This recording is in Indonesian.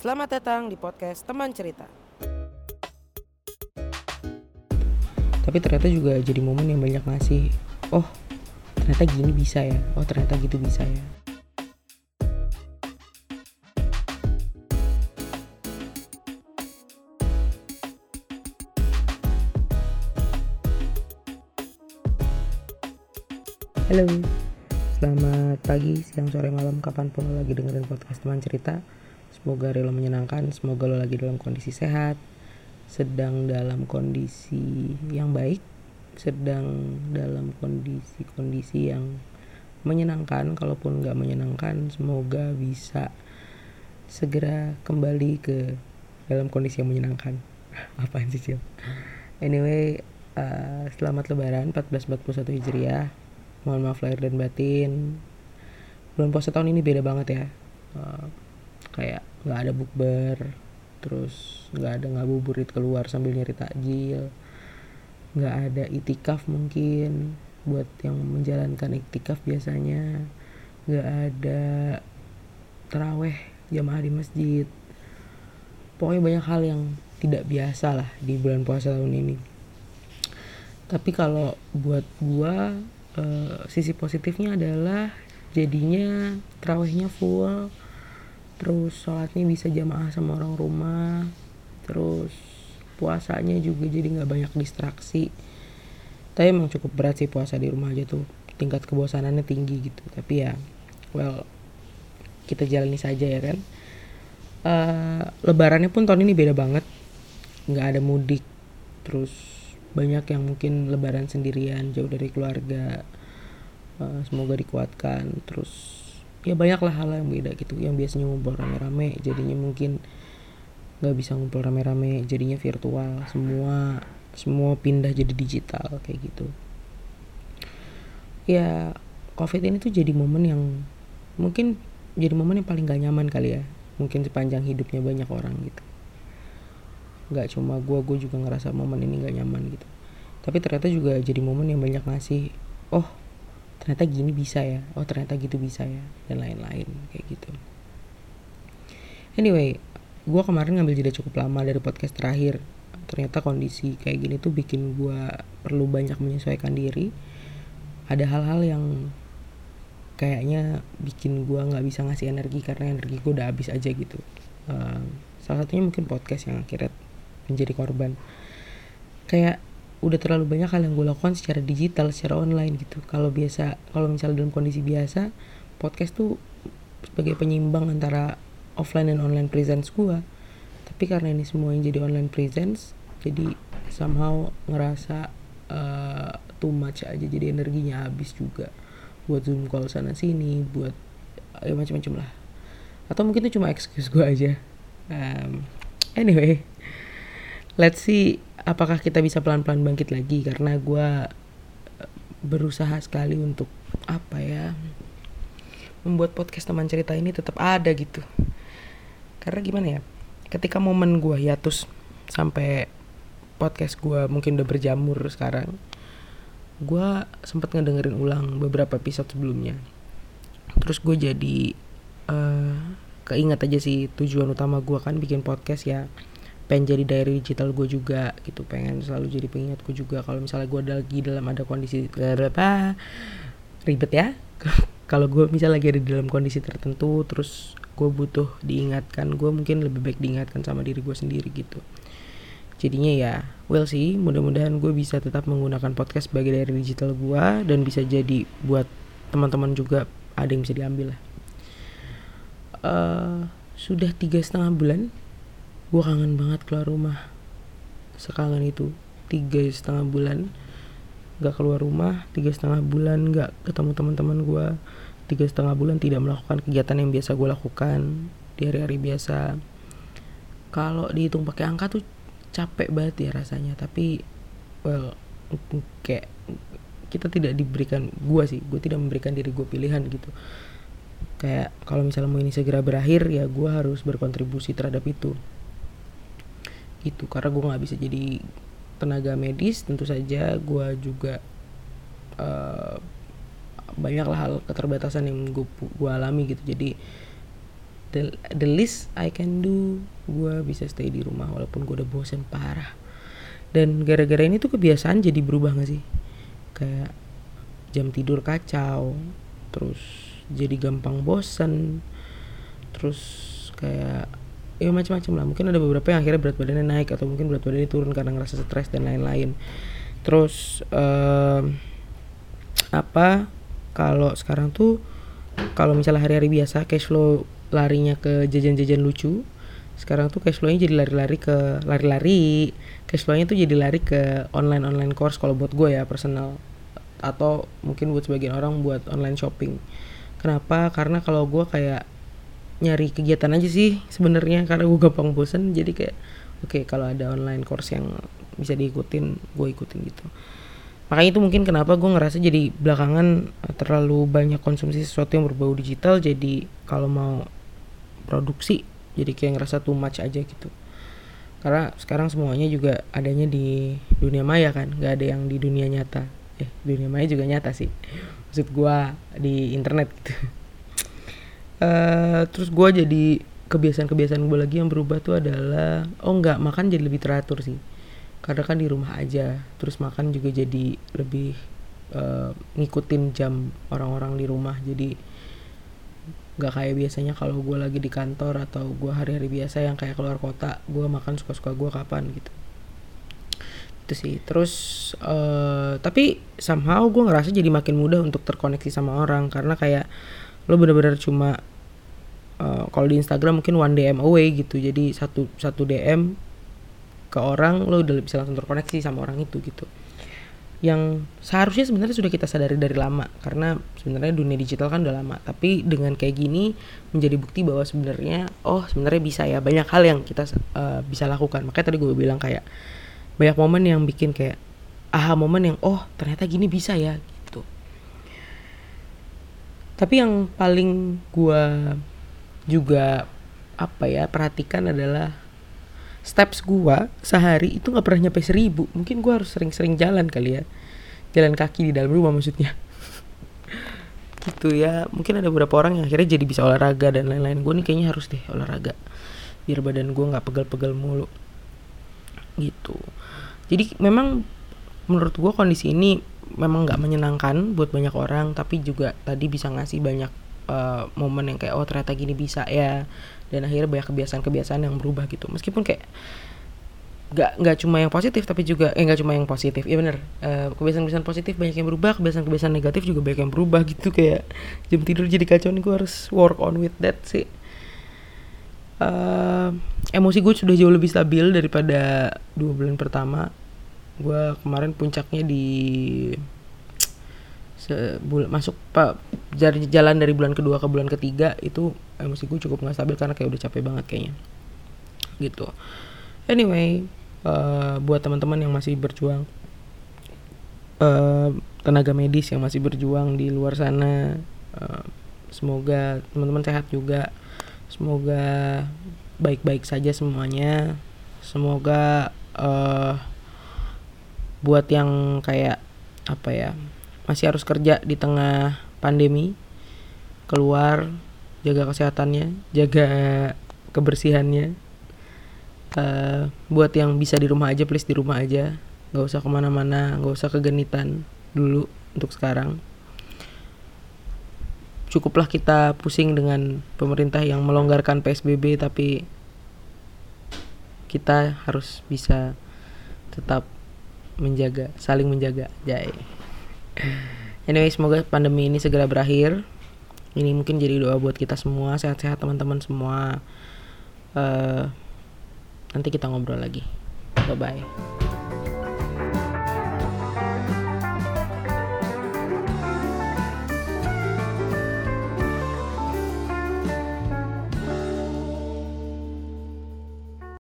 Selamat datang di podcast Teman Cerita. tapi ternyata juga jadi momen yang banyak ngasih oh ternyata gini bisa ya. Oh ternyata gitu bisa ya. Halo, selamat pagi, siang, sore, malam, kapan pun lo lagi dengerin podcast teman cerita Semoga lo menyenangkan, semoga lo lagi dalam kondisi sehat. Sedang dalam kondisi yang baik Sedang dalam kondisi-kondisi yang menyenangkan. Kalaupun nggak menyenangkan, semoga bisa segera kembali ke dalam kondisi yang menyenangkan. Apaan sih, Cil? Anyway, uh, selamat lebaran 1441 Hijriah. Mohon maaf lahir dan batin. Bulan puasa tahun ini beda banget ya. Uh, kayak nggak ada bukber terus nggak ada ngabuburit keluar sambil nyari takjil. Nggak ada itikaf mungkin buat yang menjalankan itikaf biasanya. Nggak ada teraweh jamaah di masjid. Pokoknya banyak hal yang tidak biasa lah di bulan puasa tahun ini. Tapi kalau buat gua uh, sisi positifnya adalah jadinya terawihnya full terus sholatnya bisa jamaah sama orang rumah. Terus puasanya juga jadi nggak banyak distraksi. Tapi emang cukup berat sih puasa di rumah aja tuh. Tingkat kebosanannya tinggi gitu. Tapi ya well kita jalani saja ya kan. Uh, lebarannya pun tahun ini beda banget. Nggak ada mudik. Terus banyak yang mungkin lebaran sendirian jauh dari keluarga. Uh, semoga dikuatkan. Terus ya banyaklah hal yang beda gitu. Yang biasanya ngumpul rame-rame jadinya mungkin nggak bisa ngumpul rame-rame jadinya virtual. Semua semua pindah jadi digital kayak gitu. Ya covid ini tuh jadi momen yang mungkin jadi momen yang paling gak nyaman kali ya. Mungkin sepanjang hidupnya banyak orang gitu. Nggak cuma gue gue juga ngerasa momen ini nggak nyaman gitu. Tapi ternyata juga jadi momen yang banyak ngasih oh ternyata gini bisa ya. Oh ternyata gitu bisa ya. Dan lain-lain kayak gitu. Anyway gue kemarin ngambil jeda cukup lama dari podcast terakhir. Ternyata kondisi kayak gini tuh bikin gue perlu banyak menyesuaikan diri. Ada hal-hal yang kayaknya bikin gue nggak bisa ngasih energi karena energi gue udah habis aja gitu. Uh, salah satunya mungkin podcast yang akhirnya menjadi korban. Kayak udah terlalu banyak hal yang gue lakukan secara digital secara online gitu. Kalau biasa kalau misalnya dalam kondisi biasa podcast tuh sebagai penyimbang antara offline dan online presence gue. Tapi karena ini semua yang jadi online presence jadi somehow ngerasa uh, too much aja jadi energinya habis juga. Buat zoom call sana sini buat ya macam-macam lah. Atau mungkin itu cuma excuse gue aja. Um, anyway let's see apakah kita bisa pelan-pelan bangkit lagi? Karena gue berusaha sekali untuk apa ya membuat podcast teman cerita ini tetap ada gitu. Karena gimana ya ketika momen gue hiatus sampai podcast gue mungkin udah berjamur sekarang gue sempat ngedengerin ulang beberapa episode sebelumnya. Terus gue jadi uh, keinget aja sih tujuan utama gue kan bikin podcast ya pengen jadi diary digital gue juga gitu pengen selalu jadi pengingat gue juga. Kalau misalnya gue lagi dalam ada kondisi apa ribet ya. Kalau gue misalnya lagi ada dalam kondisi tertentu terus gue butuh diingatkan gue mungkin lebih baik diingatkan sama diri gue sendiri gitu. Jadinya ya well sih mudah-mudahan gue bisa tetap menggunakan podcast sebagai dari digital gue dan bisa jadi buat teman-teman juga ada yang bisa diambil lah. Uh, sudah tiga setengah bulan gue kangen banget keluar rumah. Sekangen itu tiga setengah bulan gak keluar rumah tiga setengah bulan gak ketemu teman-teman gue tiga setengah bulan tidak melakukan kegiatan yang biasa gue lakukan di hari-hari biasa. Kalau dihitung pakai angka tuh capek banget ya rasanya tapi well kayak kita tidak diberikan gue sih gue tidak memberikan diri gue pilihan gitu. Kayak kalau misalnya mau ini segera berakhir ya gue harus berkontribusi terhadap itu itu karena gue nggak bisa jadi tenaga medis tentu saja gue juga uh, banyaklah hal keterbatasan yang gue gue alami gitu. Jadi the the least I can do gue bisa stay di rumah walaupun gue udah bosen parah. Dan gara-gara ini tuh kebiasaan jadi berubah gak sih? Kayak jam tidur kacau terus jadi gampang bosen terus kayak ya macam-macam lah. Mungkin ada beberapa yang akhirnya berat badannya naik atau mungkin berat badannya turun karena ngerasa stres dan lain-lain. Terus um, apa kalau sekarang tuh kalau misalnya hari-hari biasa cash flow larinya ke jajan-jajan lucu sekarang tuh cash flow-nya jadi lari-lari ke lari-lari. Cash flow-nya tuh jadi lari ke online online course kalau buat gue ya personal. Atau mungkin buat sebagian orang buat online shopping. Kenapa? Karena kalau gue kayak nyari kegiatan aja sih sebenarnya karena gue gampang bosen. Jadi kayak oke okay, kalau ada online course yang bisa diikutin gue ikutin gitu. Makanya itu mungkin kenapa gue ngerasa jadi belakangan terlalu banyak konsumsi sesuatu yang berbau digital jadi kalau mau produksi jadi kayak ngerasa too much aja gitu. Karena sekarang semuanya juga adanya di dunia maya kan nggak ada yang di dunia nyata. Eh dunia maya juga nyata sih. Maksud gue di internet gitu uh, terus gue jadi kebiasaan-kebiasaan gue lagi yang berubah tuh adalah oh nggak makan jadi lebih teratur sih. Karena kan di rumah aja terus makan juga jadi lebih uh, ngikutin jam orang-orang di rumah. Jadi nggak kayak biasanya kalau gue lagi di kantor atau gue hari-hari biasa yang kayak keluar kota gue makan suka-suka gue kapan gitu. Itu sih. Terus uh, tapi somehow gue ngerasa jadi makin mudah untuk terkoneksi sama orang. Karena kayak lo bener-bener cuma uh, kalau di Instagram mungkin one DM away gitu. Jadi satu satu DM ke orang lo udah bisa langsung terkoneksi sama orang itu gitu. Yang seharusnya sebenarnya sudah kita sadari dari lama karena sebenarnya dunia digital kan udah lama. Tapi dengan kayak gini menjadi bukti bahwa sebenarnya oh sebenarnya bisa ya. Banyak hal yang kita uh, bisa lakukan. Makanya tadi gue bilang kayak banyak momen yang bikin kayak aha momen yang oh ternyata gini bisa ya tapi yang paling gue juga apa ya perhatikan adalah steps gua sehari itu nggak pernah nyampe seribu. Mungkin gua harus sering-sering jalan kali ya. Jalan kaki di dalam rumah maksudnya. Gitu ya. Mungkin ada beberapa orang yang akhirnya jadi bisa olahraga dan lain-lain. Gue nih kayaknya harus deh olahraga. Biar badan gue nggak pegel-pegel mulu. Gitu. Jadi memang menurut gue kondisi ini memang nggak menyenangkan buat banyak orang tapi juga tadi bisa ngasih banyak uh, momen yang kayak oh ternyata gini bisa ya. Dan akhirnya banyak kebiasaan-kebiasaan yang berubah gitu. Meskipun kayak nggak nggak cuma yang positif tapi juga eh nggak cuma yang positif. Iya bener. Uh, kebiasaan-kebiasaan positif banyak yang berubah kebiasaan-kebiasaan negatif juga banyak yang berubah gitu. Kayak jam tidur jadi kacau nih gue harus work on with that sih. Uh, emosi gue sudah jauh lebih stabil daripada dua bulan pertama gue kemarin puncaknya di sebul masuk pak dari jalan dari bulan kedua ke bulan ketiga itu emosi gue cukup nggak stabil karena kayak udah capek banget kayaknya. Gitu. Anyway uh, buat teman-teman yang masih berjuang uh, tenaga medis yang masih berjuang di luar sana uh, semoga teman-teman sehat juga. Semoga baik-baik saja semuanya. Semoga uh, buat yang kayak apa ya masih harus kerja di tengah pandemi keluar jaga kesehatannya jaga kebersihannya uh, buat yang bisa di rumah aja please di rumah aja. Nggak usah ke mana-mana nggak usah kegenitan dulu untuk sekarang. Cukuplah kita pusing dengan pemerintah yang melonggarkan psbb tapi kita harus bisa tetap menjaga saling menjaga. Jai. Anyway semoga pandemi ini segera berakhir. Ini mungkin jadi doa buat kita semua sehat-sehat teman-teman semua. Uh, nanti kita ngobrol lagi. Bye bye